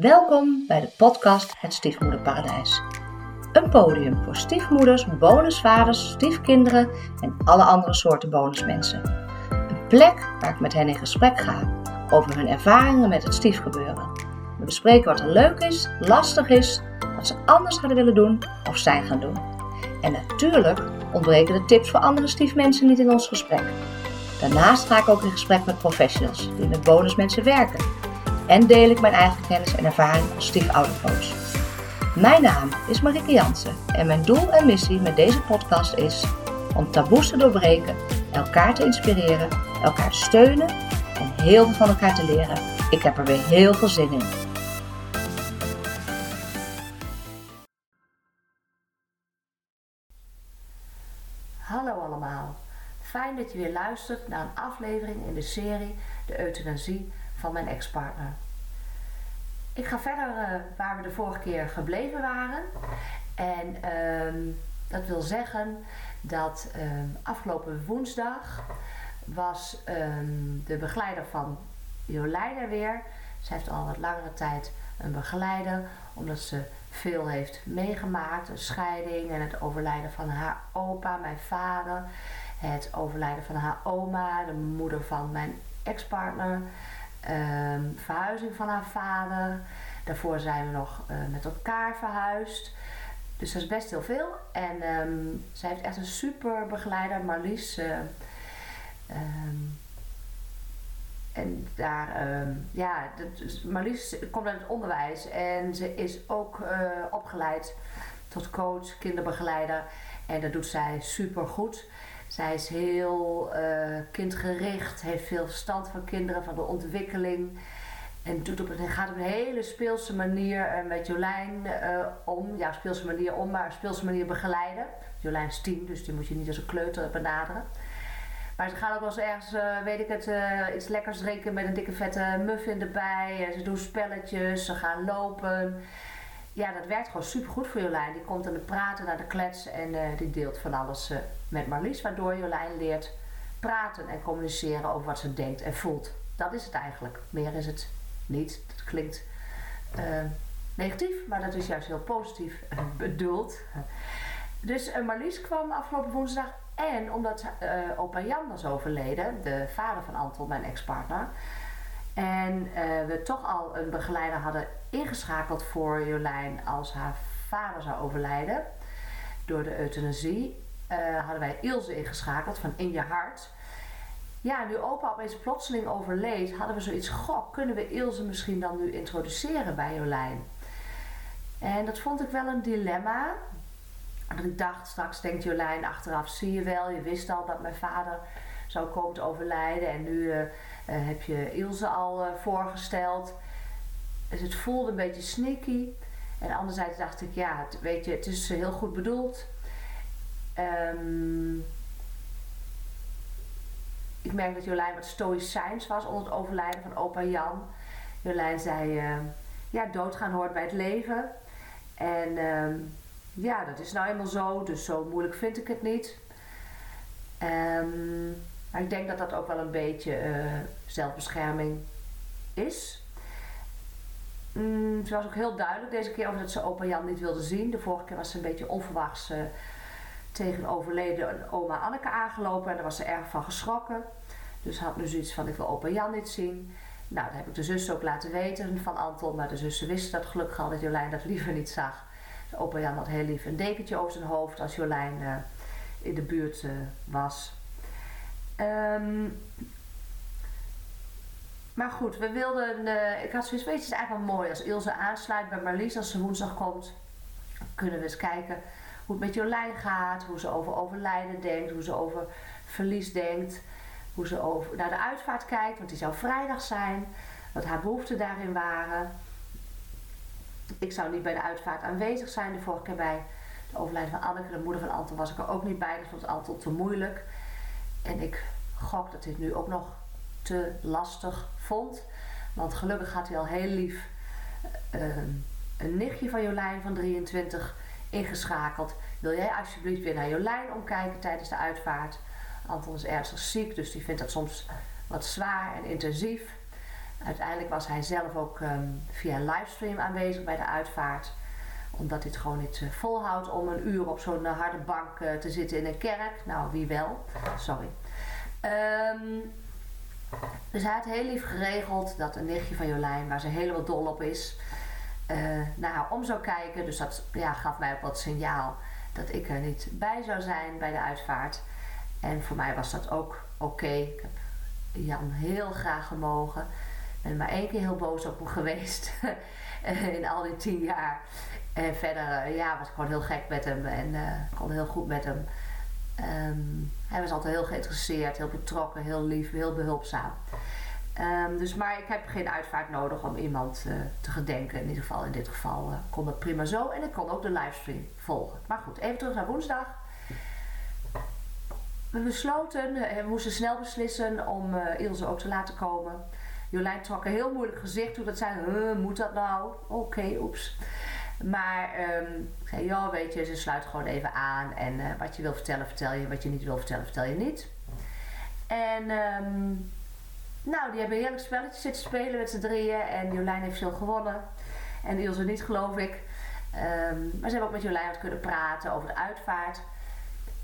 Welkom bij de podcast Het Stiefmoederparadijs. Een podium voor stiefmoeders, bonusvaders, stiefkinderen en alle andere soorten bonusmensen. Een plek waar ik met hen in gesprek ga over hun ervaringen met het stiefgebeuren. We bespreken wat er leuk is, lastig is, wat ze anders hadden willen doen of zijn gaan doen. En natuurlijk ontbreken de tips voor andere stiefmensen niet in ons gesprek. Daarnaast ga ik ook in gesprek met professionals die met bonusmensen werken. En deel ik mijn eigen kennis en ervaring als stiefoudercoach. Mijn naam is Marike Jansen en mijn doel en missie met deze podcast is om taboes te doorbreken, elkaar te inspireren, elkaar te steunen en heel veel van elkaar te leren. Ik heb er weer heel veel zin in. Hallo allemaal. Fijn dat je weer luistert naar een aflevering in de serie De Euthanasie van mijn ex-partner. Ik ga verder uh, waar we de vorige keer gebleven waren. En ehm, dat wil zeggen dat ehm, afgelopen woensdag was um, de begeleider van Jolijn er weer. Ze heeft al wat langere tijd een begeleider, omdat ze veel heeft meegemaakt. Een scheiding en het overlijden van haar opa, mijn vader. Het overlijden van haar oma, de moeder van mijn ex-partner. Um, verhuizing van haar vader. Daarvoor zijn we nog uh, met elkaar verhuisd. Dus dat is best heel veel. En um, zij heeft echt een super begeleider, Marlies. Uh, um, en daar, ja, dat, Marlies komt uit het onderwijs en ze is ook uh, opgeleid tot coach, kinderbegeleider. En dat doet zij super goed. Zij is heel uh, kindgericht, heeft veel verstand van kinderen, van de ontwikkeling. En doet op een, gaat op een hele speelse manier uh, met Jolijn uh, om. Ja, speelse manier om, maar speelse manier begeleiden. Jolijn is tien, dus die moet je niet als een kleuter benaderen. Maar ze gaan ook wel eens ergens, weet ik het, iets lekkers drinken met een dikke vette muffin erbij. ze doen spelletjes, ze gaan lopen ja, dat werkt gewoon super goed voor Jolijn. Die komt aan de praten, naar de klets en uh, die deelt van alles uh, met Marlies. Waardoor Jolijn leert praten en communiceren over wat ze denkt en voelt. Dat is het eigenlijk. Meer is het niet. Het klinkt uh, negatief, maar dat is juist heel positief bedoeld. Dus Marlies kwam afgelopen woensdag. En omdat opa Jan was overleden, de vader van Anton, mijn ex-partner en uh, we toch al een begeleider hadden ingeschakeld voor Jolijn als haar vader zou overlijden door de euthanasie. Uh, hadden wij Ilse ingeschakeld van In Je Hart. Ja, nu opa opeens plotseling overleed, hadden we zoiets, goh, kunnen we Ilse misschien dan nu introduceren bij Jolijn? En dat vond ik wel een dilemma. Want ik dacht, straks denkt Jolijn achteraf, zie je wel, je wist al dat mijn vader zou komen te overlijden en nu... Uh, heb je Ilse al uh, voorgesteld. Dus het voelde een beetje sneaky. En anderzijds dacht ik, ja, het, weet je, het is heel goed bedoeld. Um, ik merk dat Jolijn wat stoïcijns was onder het overlijden van opa Jan. Jolijn zei, uh, ja, doodgaan hoort bij het leven. En um, ja, dat is nou eenmaal zo, dus zo moeilijk vind ik het niet. Um, maar ik denk dat dat ook wel een beetje uh, zelfbescherming is. Mm, ze was ook heel duidelijk deze keer over dat ze opa Jan niet wilde zien. De vorige keer was ze een beetje onverwachts uh, tegen overleden oma Anneke aangelopen en daar was ze erg van geschrokken. Dus had nu zoiets van ik wil opa Jan niet zien. Nou, dat heb ik de zus ook laten weten van Anton, maar de zussen wisten dat gelukkig al dat Jolijn dat liever niet zag. De opa Jan had heel lief een dekentje over zijn hoofd als Jolijn uh, in de buurt was. Um, maar goed, we wilden. Uh, ik had zoiets, weet je, het is eigenlijk wel mooi als Ilse aansluit bij Marlies als ze woensdag komt. Kunnen we eens kijken hoe het met Jolijn gaat, hoe ze over overlijden denkt, hoe ze over verlies denkt, hoe ze over, naar de uitvaart kijkt, want die zou vrijdag zijn, wat haar behoeften daarin waren. Ik zou niet bij de uitvaart aanwezig zijn, de vorige keer bij de overlijden van Anneke, de moeder van Anton, was ik er ook niet bij, dat vond Anton te moeilijk. En ik gok dat hij het nu ook nog te lastig vond. Want gelukkig had hij al heel lief uh, een nichtje van Jolijn van 23 ingeschakeld. Wil jij alsjeblieft weer naar Jolijn omkijken tijdens de uitvaart? Anton is ernstig ziek, dus die vindt dat soms wat zwaar en intensief. Uiteindelijk was hij zelf ook um, via livestream aanwezig bij de uitvaart. Omdat het gewoon niet uh, volhoudt om een uur op zo'n uh, harde bank uh, te zitten in een kerk. Nou, wie wel. Sorry. Um, dus hij had heel lief geregeld dat een nichtje van Jolijn, waar ze helemaal dol op is, naar haar om zou kijken. Dus dat ja, gaf mij ook wat signaal dat ik er niet bij zou zijn bij de uitvaart. En voor mij was dat ook oké. Ik heb Jan heel graag gemogen. ben maar één keer heel boos op hem geweest. in al die tien jaar. En verder eh, ja, was ik gewoon heel gek met hem. En uh, kon heel goed met hem. Um, hij was altijd heel geïnteresseerd, heel betrokken, heel lief, heel behulpzaam. Um, dus, maar ik heb geen uitvaart nodig om iemand uh, te gedenken. In ieder geval in dit geval kon het prima zo. En ik kon ook de livestream volgen. Maar goed, even terug naar woensdag. We besloten, uh, we moesten snel beslissen om Ilse ook te laten komen. Jolijn trok een heel moeilijk gezicht toen dat zei, moet dat nou? Oké, oeps. Maar um, zei, ja weet je, ze sluit gewoon even aan. En wat je wil vertellen, vertel je. Wat je niet wil vertellen, vertel je niet. En... Um, nou, die hebben heerlijk spelletjes zitten spelen met z'n drieën. En Jolijn heeft veel gewonnen. En Ilse niet, geloof ik. Um, maar ze hebben ook met Jolijn wat kunnen praten over de uitvaart.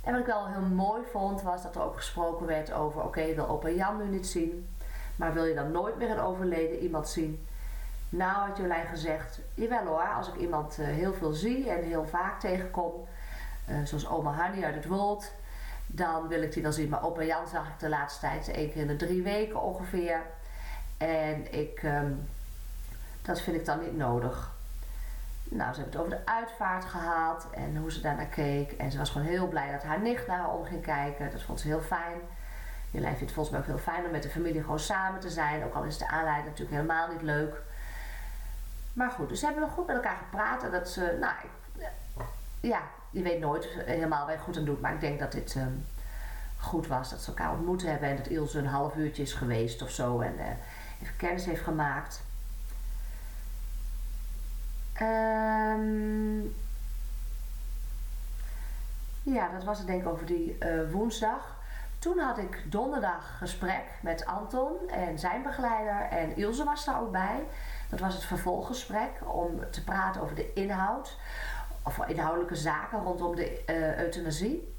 En wat ik wel heel mooi vond, was dat er ook gesproken werd over... Oké, okay, wil opa Jan nu niet zien. Maar wil je dan nooit meer een overleden iemand zien? Nou, had Jolijn gezegd... Jawel hoor, als ik iemand uh, heel veel zie en heel vaak tegenkom... Uh, zoals oma Hanny uit het Wold dan wil ik die wel zien. Maar opa Jan zag ik de laatste tijd één keer in de drie weken ongeveer. En ik, um, dat vind ik dan niet nodig. Nou, ze hebben het over de uitvaart gehad en hoe ze daarnaar keek. En ze was gewoon heel blij dat haar nicht naar haar om ging kijken. Dat vond ze heel fijn. Jolijn vindt het volgens mij ook heel fijn om met de familie gewoon samen te zijn. Ook al is de aanleiding natuurlijk helemaal niet leuk. Maar goed, dus ze hebben goed met elkaar gepraat. En dat ze, nou, ik, ja, je weet nooit helemaal waar goed aan doet. Maar ik denk dat dit um, goed was. Dat ze elkaar ontmoet hebben. En dat Ilse een half uurtje is geweest of zo. En uh, even kennis heeft gemaakt. Um, ja, dat was het denk ik over die uh, woensdag. Toen had ik donderdag gesprek met Anton en zijn begeleider. En Ilse was daar ook bij. Dat was het vervolggesprek om te praten over de inhoud of inhoudelijke zaken rondom de uh, euthanasie.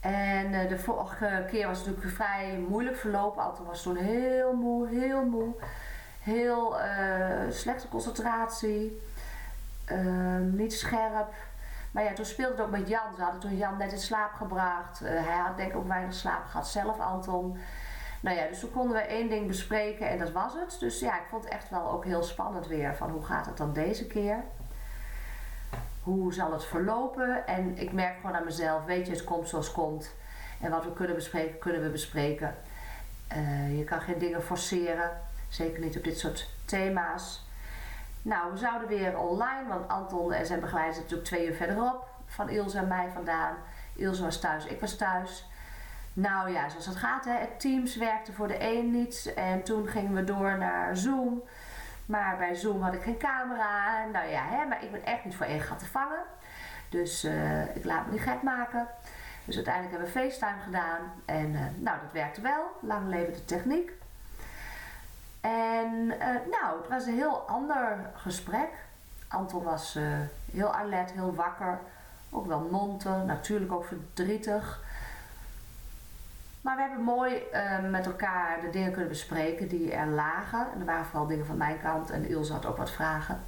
En uh, de vorige keer was het natuurlijk vrij moeilijk verlopen. Anton was toen heel moe, heel moe. Heel uh, slechte concentratie. Ehm, niet scherp. Maar ja, toen speelde het ook met Jan. Ze hadden toen Jan net in slaap gebracht. hij had denk ik ook weinig slaap gehad zelf, Anton. Nou ja, dus toen konden we één ding bespreken en dat was het. Dus ja, ik vond het echt wel ook heel spannend weer. Van hoe gaat het dan deze keer? hoe zal het verlopen? En ik merk gewoon aan mezelf, weet je, het komt zoals het komt. En wat we kunnen bespreken, kunnen we bespreken. Uh, je kan geen dingen forceren, zeker niet op dit soort thema's. Nou, we zouden weer online, want Anton en zijn begeleider zitten natuurlijk twee uur verderop van Ilse en mij vandaan. Ilse was thuis, ik was thuis. Nou ja, zoals het gaat, hè. Teams werkte voor de een niet. En toen gingen we door naar Zoom. Maar bij Zoom had ik geen camera. Nou ja, hè, maar ik ben echt niet voor één gat te vangen. Dus uh, ik laat me niet gek maken. Dus uiteindelijk hebben we FaceTime gedaan. En uh, nou, dat werkte wel. Lang leven de techniek. En uh, nou, het was een heel ander gesprek. Anton was heel alert, heel wakker. Ook wel monter, natuurlijk ook verdrietig. Maar we hebben mooi uh, met elkaar de dingen kunnen bespreken die er lagen. En er waren vooral dingen van mijn kant en Ilse had ook wat vragen.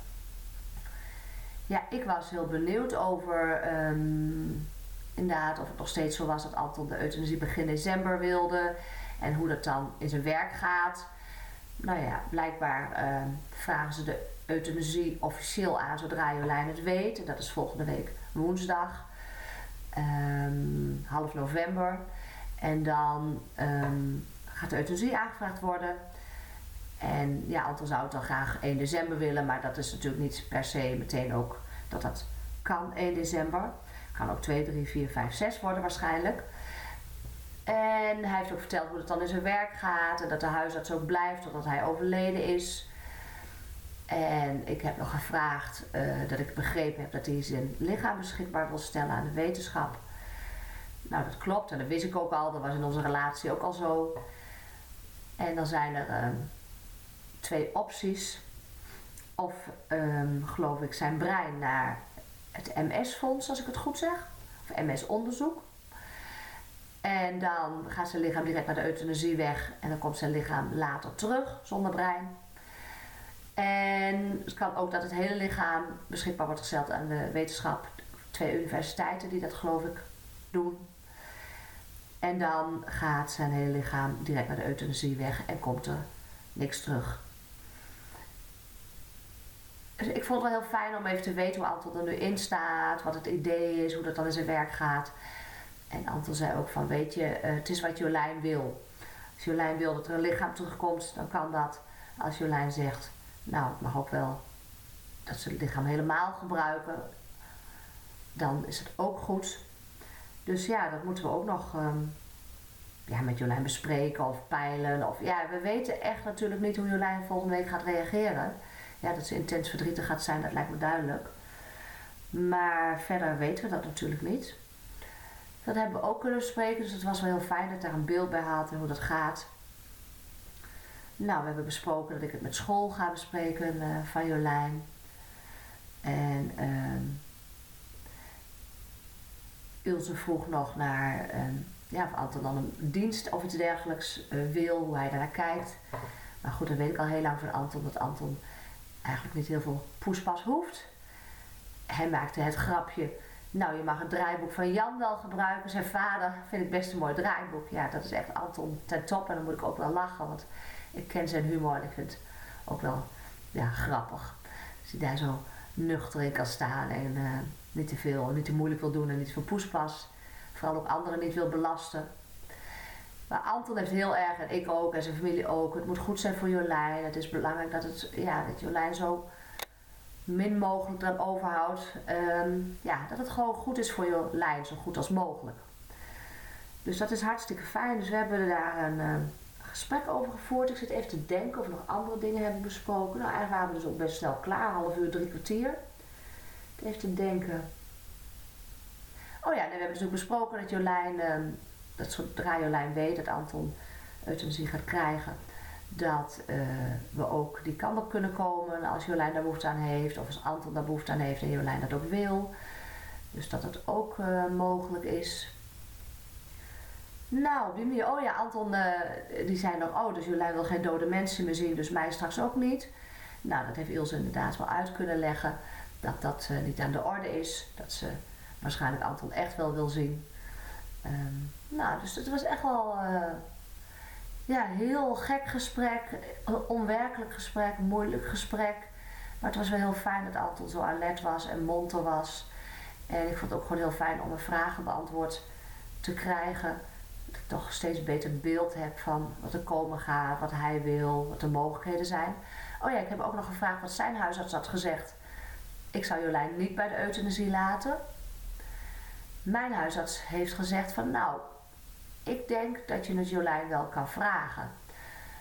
Ja, ik was heel benieuwd over um, inderdaad of het nog steeds zo was dat Anton de euthanasie begin december wilde. En hoe dat dan in zijn werk gaat. Nou ja, blijkbaar uh, vragen ze de euthanasie officieel aan zodra Jolijn het weet. En dat is volgende week woensdag, um, half november. En dan um, gaat de euthanasie aangevraagd worden. En ja, Anton zou het dan graag 1 december willen, maar dat is natuurlijk niet per se meteen ook dat dat kan 1 december. Kan ook 2, 3, 4, 5, 6 worden waarschijnlijk. En hij heeft ook verteld hoe het dan in zijn werk gaat en dat de huisarts ook blijft totdat hij overleden is. En ik heb nog gevraagd uh, dat ik begrepen heb dat hij zijn lichaam beschikbaar wil stellen aan de wetenschap. Nou, dat klopt en dat wist ik ook al. Dat was in onze relatie ook al zo. En dan zijn er uh, twee opties. Of ehm, geloof ik zijn brein naar het MS-fonds, als ik het goed zeg. Of MS-onderzoek. En dan gaat zijn lichaam direct naar de euthanasie weg. En dan komt zijn lichaam later terug zonder brein. En het kan ook dat het hele lichaam beschikbaar wordt gesteld aan de wetenschap. Twee universiteiten die dat geloof ik doen. En dan gaat zijn hele lichaam direct naar de euthanasie weg en komt er niks terug. Dus ik vond het wel heel fijn om even te weten hoe Anton er nu in staat, wat het idee is, hoe dat dan in zijn werk gaat. En Anton zei ook van, weet je, eh, het is wat Jolijn wil. Als Jolijn wil dat er een lichaam terugkomt, dan kan dat. Als Jolijn zegt, nou, het mag ook wel dat ze het lichaam helemaal gebruiken, dan is het ook goed. Dus ja, dat moeten we ook nog ehm, ja, met Jolijn bespreken of peilen. Of, ja, we weten echt natuurlijk niet hoe Jolijn volgende week gaat reageren. Ja, dat ze intens verdrietig gaat zijn, dat lijkt me duidelijk. Maar verder weten we dat natuurlijk niet. Dat hebben we ook kunnen bespreken, dus het was wel heel fijn dat daar een beeld bij had en hoe dat gaat. Nou, we hebben besproken dat ik het met school ga bespreken uh, van Jolijn. En uh, Ilse vroeg nog naar uh, ja, of een dienst of iets dergelijks eh, wil, hoe hij daarnaar kijkt. Maar goed, dat weet ik al heel lang van Anton, dat Anton eigenlijk niet heel veel poespas hoeft. Hij maakte het grapje, nou je mag het draaiboek van Jan wel gebruiken. Zijn vader vind ik best een mooi draaiboek. Ja, dat is echt Anton ten top en dan moet ik ook wel lachen, want ik ken zijn humor en ik vind het ook wel ja, grappig. Als hij daar zo nuchter in kan staan en uh, niet te veel, niet te moeilijk wil doen en niet veel poespas. Vooral ook anderen niet wil belasten. Maar Anton heeft heel erg, en ik ook, en zijn familie ook. Het moet goed zijn voor Jolijn. Het is belangrijk dat, het, ja, dat Jolijn zo min mogelijk dan overhoudt. Um, ja, dat het gewoon goed is voor Jolijn, zo goed als mogelijk. Dus dat is hartstikke fijn. Dus we hebben daar een uh, gesprek over gevoerd. Ik zit even te denken of we nog andere dingen hebben besproken. Nou, eigenlijk waren we dus ook best snel klaar, half uur, drie kwartier. Even te denken. Oh ja, we hebben dus ook besproken dat Jolijn, uh, dat zodra Jolijn weet dat Anton euthanasie gaat krijgen, dat uh, we ook die kant op kunnen komen als Jolijn daar behoefte aan heeft, of als Anton daar behoefte aan heeft en Jolijn dat ook wil. Dus dat het ook uh, mogelijk is. Nou, die manier, oh ja, Anton uh, die zei nog, oh, dus Jolijn wil geen dode mensen meer zien, dus mij straks ook niet. Nou, dat heeft Ilse inderdaad wel uit kunnen leggen, dat dat niet aan de orde is, dat ze waarschijnlijk Anton echt wel wil zien. Um, nou, dus het was echt wel uh, ja, heel gek gesprek, onwerkelijk gesprek, moeilijk gesprek. Maar het was wel heel fijn dat Anton zo alert was en monter was. En ik vond het ook gewoon heel fijn om mijn vragen beantwoord te krijgen. Dat ik toch steeds beter beeld heb van wat er komen gaat, wat hij wil, wat de mogelijkheden zijn. Oh ja, ik heb ook nog gevraagd wat zijn huisarts had gezegd. Ik zou Jolijn niet bij de euthanasie laten. Mijn huisarts heeft gezegd van nou, ik denk dat je het Jolijn wel kan vragen.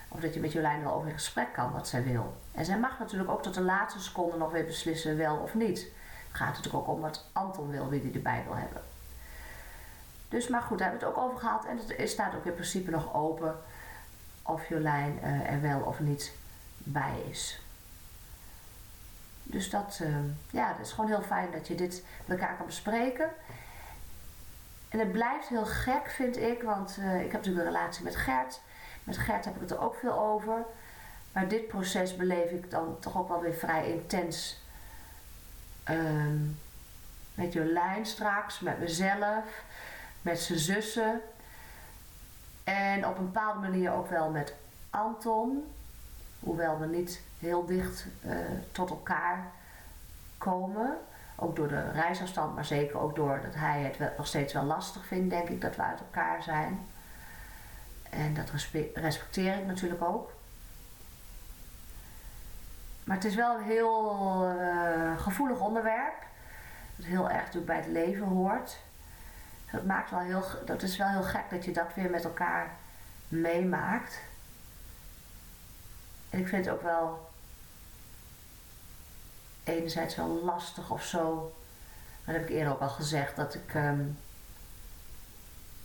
Of dat je met Jolijn wel over in gesprek kan wat zij wil. En zij mag natuurlijk ook tot de laatste seconde nog weer beslissen wel of niet. Het gaat natuurlijk ook om wat Anton wil, wie hij erbij wil hebben. Dus, maar goed, daar hebben we het ook over gehad. En het staat ook in principe nog open of Jolijn uh, er wel of niet bij is. Dus dat, uh, ja, dat is gewoon heel fijn dat je dit met elkaar kan bespreken. En het blijft heel gek, vind ik, want uh, ik heb natuurlijk een relatie met Gert. Met Gert heb ik het er ook veel over. Maar dit proces beleef ik dan toch ook wel weer vrij intens. Um, met Jolijn straks, met mezelf, met zijn zussen. En op een bepaalde manier ook wel met Anton. Hoewel we niet heel dicht uh, tot elkaar komen. Ook door de reisafstand, maar zeker ook door dat hij het nog steeds wel lastig vindt, denk ik, dat we uit elkaar zijn. En dat respecteer ik natuurlijk ook. Maar het is wel een heel uh, gevoelig onderwerp. Dat heel erg natuurlijk bij het leven hoort. Dat, maakt wel heel, dat is wel heel gek dat je dat weer met elkaar meemaakt. En ik vind het ook wel enerzijds wel lastig of zo. Dat heb ik eerder ook al gezegd, dat ik um,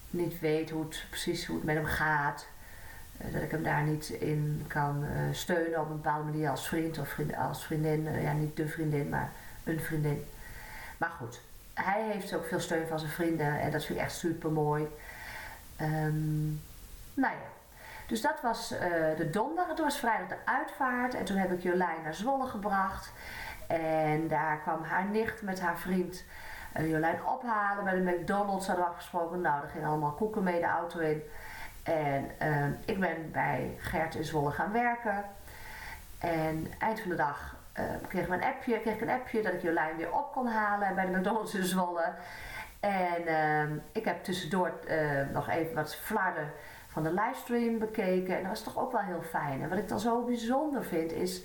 niet weet hoe het, precies hoe het met hem gaat. Eh, dat ik hem daar niet in kan eh, steunen op een bepaalde manier als vriend of als vriendin. Eh, ja, niet de vriendin, maar een vriendin. Maar goed, hij heeft ook veel steun van zijn vrienden en dat vind ik echt super mooi. Um, nou ja, dus dat was de donderdag. Toen was vrijdag de uitvaart en toen heb ik Jolijn naar Zwolle gebracht. En daar kwam haar nicht met haar vriend Jolijn ophalen bij de McDonald's. Hadden we afgesproken. Nou, er gingen allemaal koeken mee de auto in. En ehm, ik ben bij Gert in Zwolle gaan werken. En eind van de dag kreeg, ik een appje, kreeg ik een appje dat ik Jolijn weer op kon halen bij de McDonald's in Zwolle. En ik heb tussendoor nog even wat flarden van de livestream bekeken. En dat was toch ook wel heel fijn. En wat ik dan zo bijzonder vind is...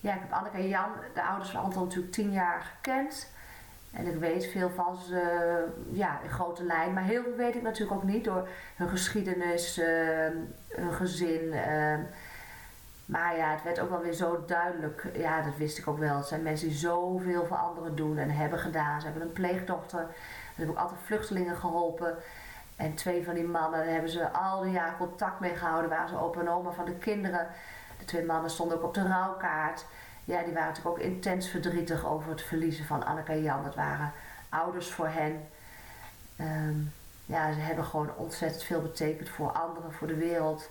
Ja, ik heb Anneke en Jan, de ouders van Anton, natuurlijk tien jaar gekend. En ik weet veel van ze, ja, in grote lijn. Maar heel veel weet ik natuurlijk ook niet door hun geschiedenis, uh, hun gezin. Uh, maar ja, het werd ook wel weer zo duidelijk. Ja, dat wist ik ook wel. Het zijn mensen die zoveel voor anderen doen en hebben gedaan. Ze hebben een pleegdochter. Daar heb ik altijd vluchtelingen geholpen. En twee van die mannen, daar hebben ze al die jaren contact mee gehouden. Waren ze opa en oma van de kinderen. De twee mannen stonden ook op de rouwkaart ja, die waren natuurlijk ook intens verdrietig over het verliezen van Anneke en Jan. Dat waren ouders voor hen. Ehm, ja, ze hebben gewoon ontzettend veel betekend voor anderen, voor de wereld.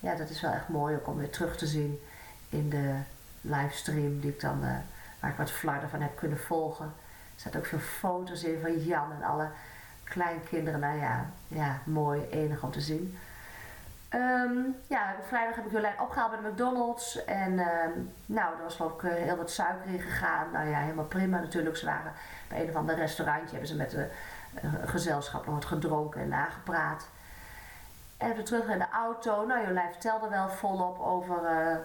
Ja, dat is wel echt mooi ook om weer terug te zien in de livestream die ik dan, uh, waar ik wat flarden van heb kunnen volgen. Er zaten ook veel foto's in van Jan en alle kleinkinderen. Nou ja, ja mooi, enig om te zien. Um, ja, vrijdag heb ik Jolijn opgehaald bij de McDonald's. En um, nou, er was ook uh, heel wat suiker in gegaan. Nou ja, helemaal prima natuurlijk. Ze waren bij een of ander restaurantje. Hebben ze met de uh, gezelschap nog wat gedronken en nagepraat. En we terug in de auto. Nou, Jolijn vertelde wel volop over uh,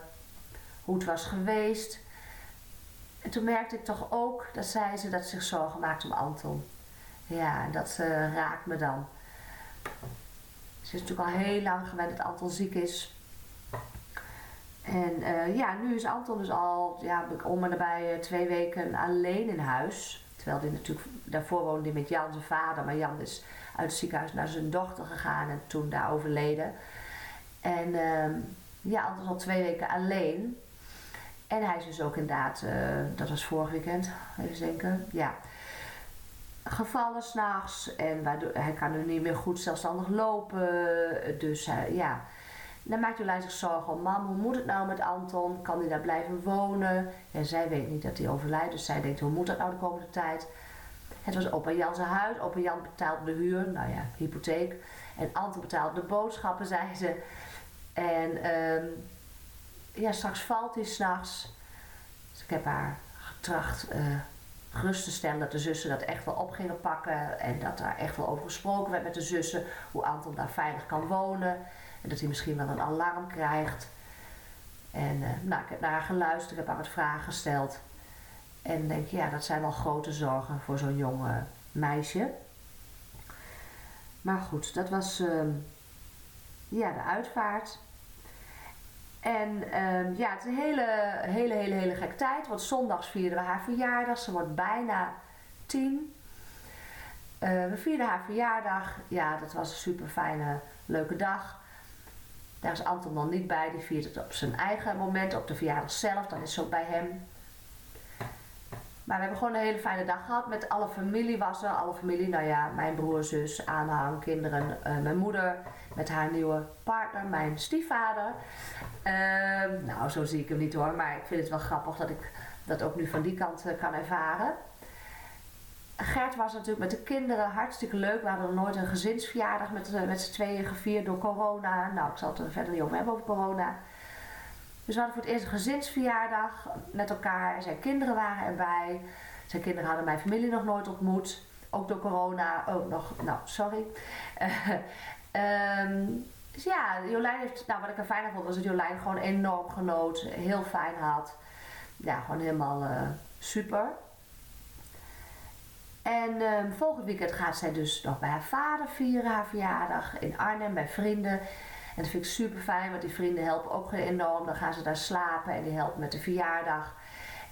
hoe het was geweest. En toen merkte ik toch ook, dat zei ze, dat zich zorgen maakte om Anton. Ja, dat raakt me dan. Ze is natuurlijk al heel lang gewend dat Anton ziek is. En uh, ja, nu is Anton dus al ja, om en nabij uh, twee weken alleen in huis. Terwijl hij natuurlijk, daarvoor woonde hij met Jan zijn vader. Maar Jan is uit het ziekenhuis naar zijn dochter gegaan en toen daar overleden. En uh, ja, Anton is al twee weken alleen. En hij is dus ook inderdaad, dat was vorig weekend, even denken. Ja, gevallen s'nachts en waardoor, hij kan nu niet meer goed zelfstandig lopen. Dus uh, ja, dan maakt Jolijn zich zorgen om mam, hoe moet het nou met Anton? Kan hij daar blijven wonen? En zij weet niet dat hij overlijdt, dus zij denkt hoe moet dat nou de komende tijd? Het was opa Jan zijn huis, opa Jan betaalde de huur, nou ja, hypotheek. En Anton betaalde de boodschappen, zei ze. En um, ja, straks valt hij s'nachts. Dus ik heb haar getracht... Uh, gerust te stellen dat de zussen dat echt wel op gingen pakken. En dat daar echt wel over gesproken werd met de zussen. Hoe Anton daar veilig kan wonen. En dat hij misschien wel een alarm krijgt. En uh, nou, ik heb naar haar geluisterd, ik heb haar wat vragen gesteld. En denk, ja, dat zijn wel grote zorgen voor zo'n jonge meisje. Maar goed, dat was uh, ja, de uitvaart. En uh, ja, het is een hele, hele, hele, hele tijd. Want zondags vierden we haar verjaardag. Ze wordt bijna tien. Uh, we vierden haar verjaardag. Ja, dat was een super fijne, leuke dag. Daar is Anton dan niet bij. Die viert het op zijn eigen moment, op de verjaardag zelf. Dan is ook bij hem. Maar we hebben gewoon een hele fijne dag gehad. Met alle familie was er. Alle familie, nou ja, mijn broer, zus, aanhang, kinderen, uh, mijn moeder. Met haar nieuwe partner, mijn stiefvader. Uh, nou, zo zie ik hem niet hoor. Maar ik vind het wel grappig dat ik dat ook nu van die kant uh, kan ervaren. Gert was natuurlijk met de kinderen hartstikke leuk. We hadden nooit een gezinsverjaardag met, uh, met z'n tweeën gevierd door corona. Nou, ik zal het er verder niet over hebben over corona. Dus we hadden voor het eerst een gezinsverjaardag met elkaar. Zijn kinderen waren erbij. Zijn kinderen hadden mijn familie nog nooit ontmoet. Ook door corona. Oh, nog, nou, sorry. um, dus ja, Jolijn heeft, nou wat ik er fijn vond was dat Jolijn gewoon enorm genoot. Heel fijn had. Ja, gewoon helemaal uh, super. En um, volgend weekend gaat zij dus nog bij haar vader vieren, haar verjaardag. In Arnhem, bij vrienden. En dat vind ik super fijn, want die vrienden helpen ook enorm. Dan gaan ze daar slapen en die helpen met de verjaardag.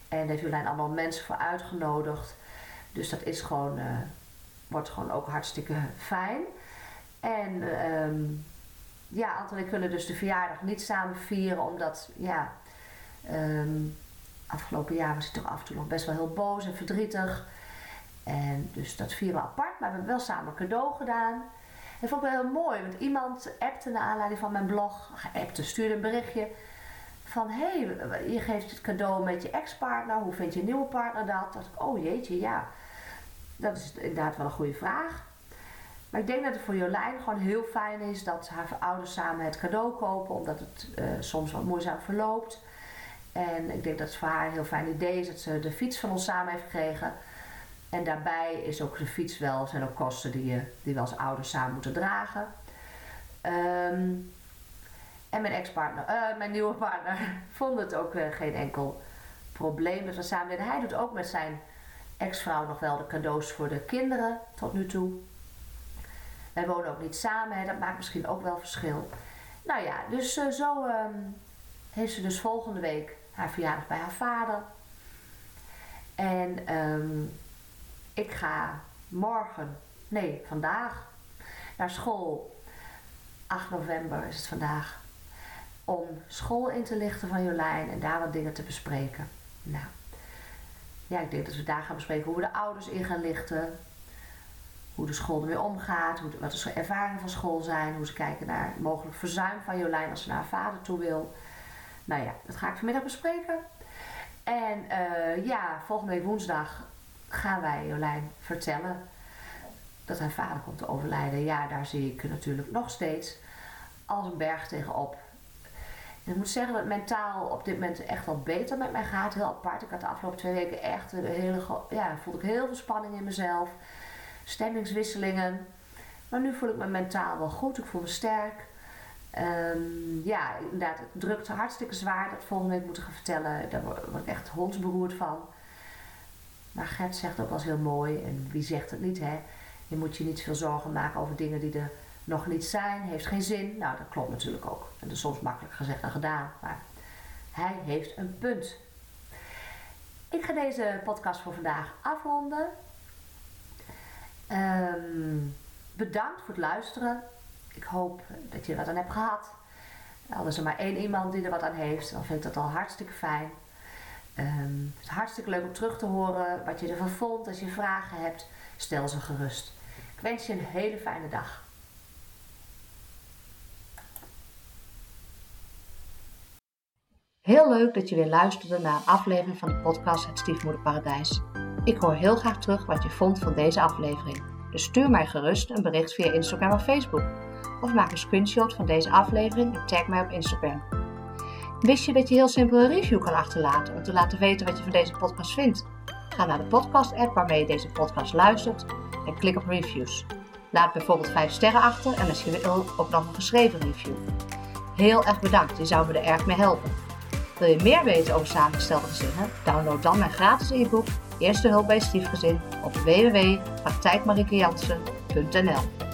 En daar heeft Jolijn allemaal mensen voor uitgenodigd. Dus dat is gewoon, uh, wordt gewoon ook hartstikke fijn. En um, ja, Anton en ik kunnen dus de verjaardag niet samen vieren, omdat ja, ehm, afgelopen jaar was hij toch af en toe nog best wel heel boos en verdrietig. En dus dat vieren we apart, maar we hebben wel samen cadeau gedaan. En vond ik wel heel mooi, want iemand appte naar aanleiding van mijn blog, appte, stuurde een berichtje van hé, hey, je geeft het cadeau met je ex-partner, hoe vind je nieuwe partner dat? Ik, oh jeetje, ja, dat is inderdaad wel een goede vraag. Maar ik denk dat het voor Jolijn gewoon heel fijn is dat haar ouders samen het cadeau kopen, omdat het uh, soms wat moeizaam verloopt. En ik denk dat het voor haar een heel fijn idee is dat ze de fiets van ons samen heeft gekregen. En daarbij is ook de fiets wel, zijn ook kosten die, je, die we als ouders samen moeten dragen. Ehm, en mijn ex-partner, uh, mijn nieuwe partner, vond het ook uh, geen enkel probleem dat we samen deden. Hij doet ook met zijn ex-vrouw nog wel de cadeaus voor de kinderen tot nu toe. Wij wonen ook niet samen, hè, dat maakt misschien ook wel verschil. Nou ja, dus uh, zo um, heeft ze dus volgende week haar verjaardag bij haar vader. En um, ik ga morgen, nee, vandaag naar school. 8 november is het vandaag. Om school in te lichten van Jolijn en daar wat dingen te bespreken. Nou, ja, ik denk dat we daar gaan bespreken hoe we de ouders in gaan lichten. Hoe de school ermee omgaat, hoe de, wat de ervaringen van school zijn, hoe ze kijken naar mogelijk verzuim van Jolijn als ze naar haar vader toe wil. Nou ja, dat ga ik vanmiddag bespreken. En uh, ja, volgende week woensdag gaan wij Jolijn vertellen dat haar vader komt te overlijden. Ja, daar zie ik natuurlijk nog steeds als een berg tegenop. En ik moet zeggen dat mentaal op dit moment echt wel beter met mij gaat. Heel apart. Ik had de afgelopen twee weken echt een hele... Ja, voelde ik heel veel spanning in mezelf. Stemmingswisselingen. Maar nu voel ik me mentaal wel goed. Ik voel me sterk. Um, ja, inderdaad, het drukt hartstikke zwaar. Dat volgende week moeten gaan vertellen. Daar word ik echt hondsberoerd van. Maar Gert zegt ook eens heel mooi, en wie zegt het niet, hè? Je moet je niet veel zorgen maken over dingen die er nog niet zijn, heeft geen zin. Nou, dat klopt natuurlijk ook. En dat is soms makkelijk gezegd dan gedaan, maar hij heeft een punt. Ik ga deze podcast voor vandaag afronden. Um, bedankt voor het luisteren. Ik hoop dat je er wat aan hebt gehad. Al is er maar één iemand die er wat aan heeft, dan vind ik dat al hartstikke fijn. Um, het is hartstikke leuk om terug te horen wat je ervan vond. Als je vragen hebt, stel ze gerust. Ik wens je een hele fijne dag. Heel leuk dat je weer luisterde naar een aflevering van de podcast Het Stiefmoederparadijs. Ik hoor heel graag terug wat je vond van deze aflevering. Dus stuur mij gerust een bericht via Instagram of Facebook. Of maak een screenshot van deze aflevering en tag mij op Instagram. Wist je dat je heel simpel een review kan achterlaten om te laten weten wat je van deze podcast vindt? Ga naar de podcast-app waarmee je deze podcast luistert en klik op reviews. Laat bijvoorbeeld 5 sterren achter en wil ook nog een geschreven review. Heel erg bedankt, je zou me er erg mee helpen. Wil je meer weten over samengestelde gezinnen? Download dan mijn gratis e-book Eerste Hulp bij Stiefgezin op www.praktijkmariekejansen.nl